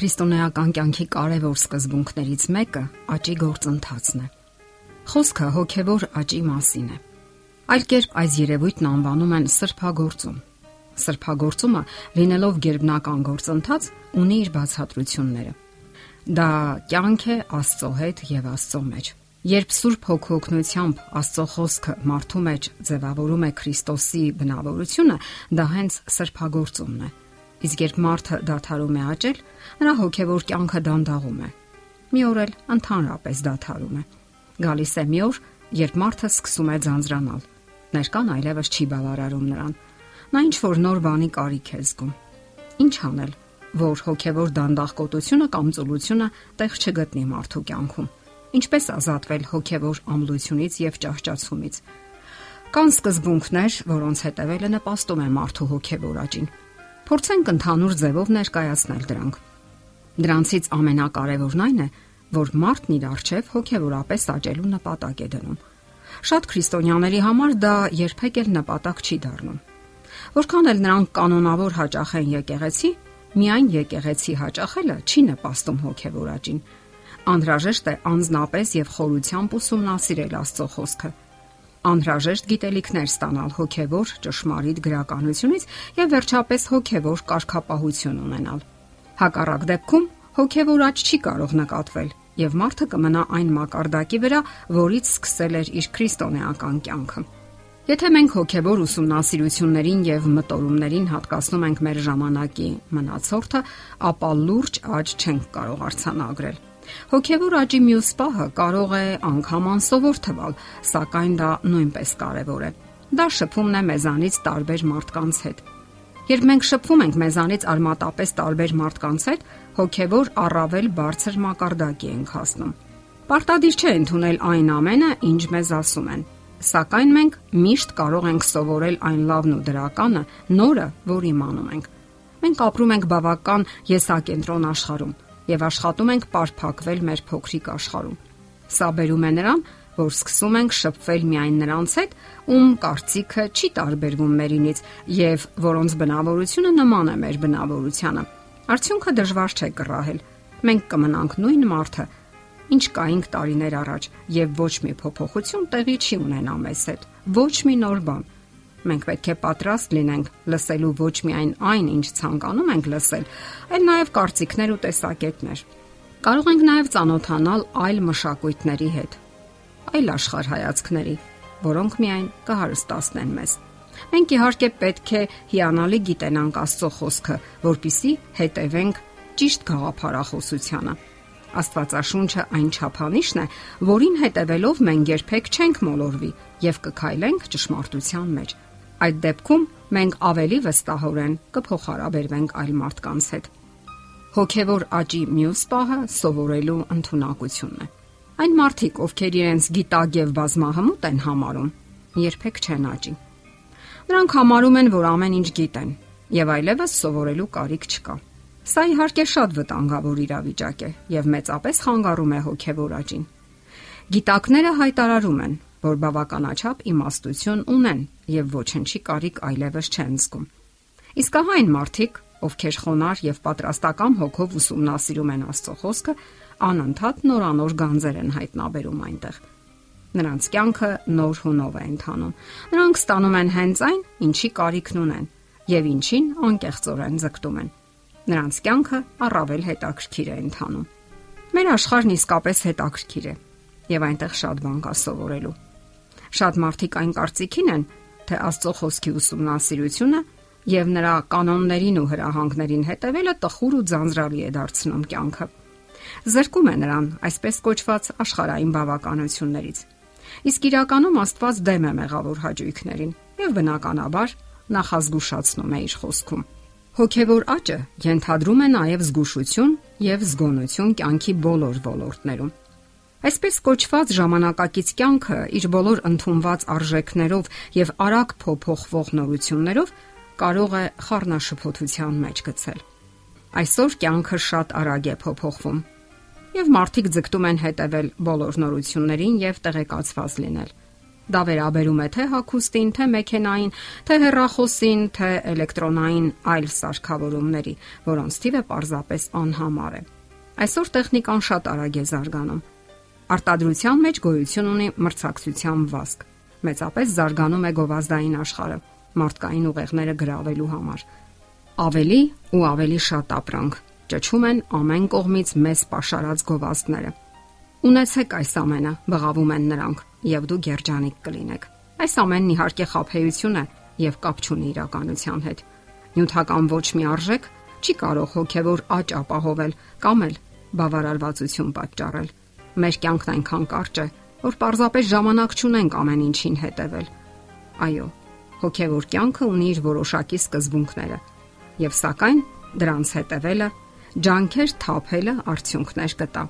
Քրիստոնեական կյանքի կարևոր սկզբունքներից մեկը աճի գործընթացն է։ Խոսքը հոգևոր աճի մասին է։ Այլ կերպ այս երևույթն անվանում են սրբագործում։ Սրբագործումը, լինելով ģերբնական գործընթաց, ունի իր բացատրությունները։ Դա կյանք է Աստծո հետ եւ Աստծո մեջ։ Երբ Սուրբ Հոգու օգնությամբ Աստծո խոսքը մարդու մեջ ձևավորում է Քրիստոսի բնավորությունը, դա հենց սրբագործումն է Իսկ երբ մարդը դադարում է աճել, նրա հոգևոր կյանքը դանդաղում է։ Մի օր էլ ընդհանրապես դադարում է։ Գալիս է մի օր, երբ մարդը սկսում է ձանձրանալ։ Ներկան այլևս չի բավարարում նրան։ Նա ինչ որ նոր բանի կարիք է զգում։ Ինչ անել, որ հոգևոր դանդաղկոտությունը կամ ծուլությունը տեղ չգտնի մարդու կյանքում։ Ինչպես ազատվել հոգևոր ամլությունից եւ ճահճացումից։ Կան սկզբունքներ, որոնց հետևելը նպաստում է մարդու հոգևոր աճին Փորձենք ընդհանուր ձևով ներկայացնել դրանք։ Դրանցից ամենակարևորն այն է, որ մարդն իր արժև հոգեորապես աճելու նպատակ է դնում։ Շատ քրիստոնյաների համար դա երբեք էլ նպատակ չի դառնում։ Որքան էլ նրանք կանոնավոր հաճախեն եկեղեցի, միայն եկեղեցի հաճախելը չի նպաստում հոգեոր աճին։ Անհրաժեշտ է անznապես եւ խորությամբ ուսումնասիրել Աստծո խոսքը անհրաժեշտ գիտելիքներ ստանալ հոգևոր ճշմարիտ գրականությունից եւ վերջապես հոգևոր կարգապահություն ունենալ։ Հակառակ դեպքում հոգևոր աճ չի կարող նկատվել եւ մարդը կմնա այն մակարդակի վրա, որից սկսել էր իր քրիստոնեական կյանքը։ Եթե մենք հոգևոր ուսումնասիրություններին եւ մտորումներին հատկացնում ենք մեր ժամանակի մնացորդը, ապա լուրջ աճ չենք կարող արցանագրել։ Հոգևոր աճի մյուս պահը կարող է անգամ անսովոր թվալ, սակայն դա նույնպես կարևոր է։ Դա շփումն է մեզանից տարբեր մարդկանց հետ։ Երբ մենք շփվում ենք մեզանից արմատապես տարբեր մարդկանց հետ, հոգևոր առավել բարձր մակարդակի ենք հասնում։ Պարտադիր չէ ընդունել այն ամենը, ինչ մեզ ասում են, սակայն մենք միշտ կարող ենք սովորել այն լավն ու դրականը, նորը, որ իմանում ենք։ Մենք ապրում ենք բավական եսակենտրոն աշխարհում, եւ աշխատում ենք պարփակվել մեր փոքրիկ աշխարհում։ Սա բերում է նրան, որ սկսում ենք շփվել միայն նրանց հետ, ում կարծիքը չի տարբերվում մերինից եւ որոնց բնավորությունը նման է մեր բնավորությանը։ Արդյունքը դժվար չէ կռահել։ Մենք կմնանք նույն մարդը, ինչ կայինք տարիներ առաջ եւ ոչ մի փոփոխություն տեղի չի ունենա մեզ հետ։ Ոչ մի նոր բան Մենք պետք է պատրաստ լինենք լսելու ոչ միայն այն, ինչ ցանկանում ենք լսել, այլ նաև կարծիքներ ու տեսակետներ։ Կարող ենք նաև ճանոթանալ այլ մշակույթների հետ, այլ աշխարհ հայացքների, որոնք միայն կհարստացնեն մեզ։ Մենք իհարկե պետք է հիանալի գիտենանք Աստծո խոսքը, որpիսի հետևենք ճիշտ գաղափարախոսությանը։ Աստվածաշունչը այն չափանիշն է, որին հետևելով մենք երբեք չենք մոլորվի եւ կքայլենք ճշմարտության մեջ։ Այդ դեպքում մենք ավելի վստահորեն կփոխհարաբերվենք այլ մարդկանց հետ։ Հոգևոր աճի մյուս պահը սովորելու ընտունակությունն է։ Այն մարդիկ, ովքեր իրենց գիտակ եւ բազմահմուտ են համարում, երբեք չեն աճի։ Նրանք համարում են, որ ամեն ինչ գիտեն եւ այլևս սովորելու կարիք չկա։ Սա իհարկե շատ վտանգավոր իրավիճակ է եւ մեծապես խանգարում է հոգևոր աճին։ Գիտակները հայտարարում են, որ բավականաչափ իմաստություն ունեն եւ ոչնչի կարիք այլևս չեն զգում։ Իսկ ահա այն մարդիկ, ովքեր խոնար եւ պատրաստական հոգով ուսումնասիրում են Աստծո խոսքը, անընդհատ նորանոր գանձեր են հայտնաբերում այնտեղ։ Նրանց կյանքը նոր հունով է ընթանում։ Նրանք ստանում են հենց այն, ինչի կարիքն ունեն եւ ինչին անկեղծորեն ձգտում են։ Նրանց կյանքը առավել հետաքրքիր է ընթանում։ Մեր աշխարհն իսկապես հետաքրքիր է եւ այնտեղ շատ բան կա սովորելու։ Շատ մարդիկ այն կարծիքին են, թե Աստծո խոսքի ուսումնասիրությունը եւ նրա կանոններին ու հրահանգներին հետևելը տխուր ու ձանձրալի է դարձնում կյանքը։ Զրկում է նրան այսպես կոչված աշխարհային բավականություններից։ Իսկ իրականում Աստված դեմ է մեղավոր հաճույքներին եւ բնականաբար նախազգուշացնում է իր խոսքում։ Հոգևոր աճը ենթադրում է նաև զգուշություն եւ զգոնություն կյանքի բոլոր ոլորտներում։ Այսպես կոչված ժամանակակից կյանքը իր բոլոր ընդունված արժեքներով եւ արագ փոփոխվող նորություններով կարող է խառնաշփոթության մեջ գցել։ Այսօր կյանքը շատ արագ է փոփոխվում եւ մարդիկ ձգտում են հետևել բոլոր նորություններին եւ տեղեկացված լինել։ Դա վերաբերում է թե հագուստին, թե մեքենային, թե հեռախոսին, թե էլեկտրոնային այլ սարքավորումների, որոնց թիվը պարզապես անհամար է։ Այսօր տեխնիկան շատ արագ է զարգանում։ Արտադրության մեջ գոյություն ունի մրցակցության վազք։ Մեծապես զարգանում է գովազդային աշխարհը մարդկային ուղեղները գրավելու համար։ Ավելի ու ավելի շատ ապրանք ճճում են ամեն կողմից մեզ pašարած գովազդները։ Ունեցեք այս ամենը, բղավում են նրանք, եւ դու երջանիկ կլինեք։ Այս ամենն իհարկե խափեություն է եւ կապ չունի իրականության հետ։ Նյութական ոչ մի արժեք չի կարող հոգեվոր աճ ապահովել կամ էլ բավարարվածություն պատճառել։ Մեր կյանքն այնքան կարճ է, որ պարզապես ժամանակ չունենք ամեն ինչին հետևել։ Այո, հոգեվոր կյանքը ունի իր որոշակի սկզբունքները, եւ սակայն դրանց հետևելը, ջանքեր թափելը արդյունքներ կտա։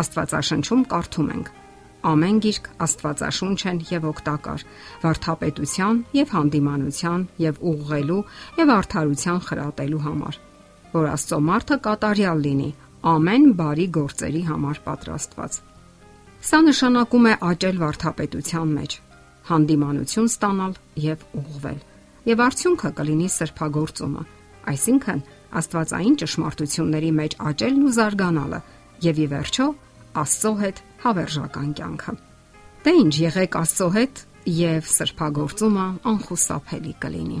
Աստվածաշնչում կարդում ենք. Ամեն գիրք Աստվածաշունչ են եւ օգտակար վարթապետության եւ հանդիմանության եւ ուղղելու եւ արդարության խրատելու համար, որ Աստծո մարդը կատարյալ լինի ամեն բարի գործերի համար պատրաստված։ Սա նշանակում է աճել վարթապետության մեջ, հանդիմանություն ստանալ եւ ուղղվել։ Եվ արդյունքը կլինի սրբագործումը, այսինքն Աստվածային ճշմարտությունների մեջ աճելն ու զարգանալը եւ ի վերջո Աստծո հետ հավերժական կյանքը։ Դե ինչ եղեք Աստծո հետ եւ սրբագործումը անխուսափելի կլինի։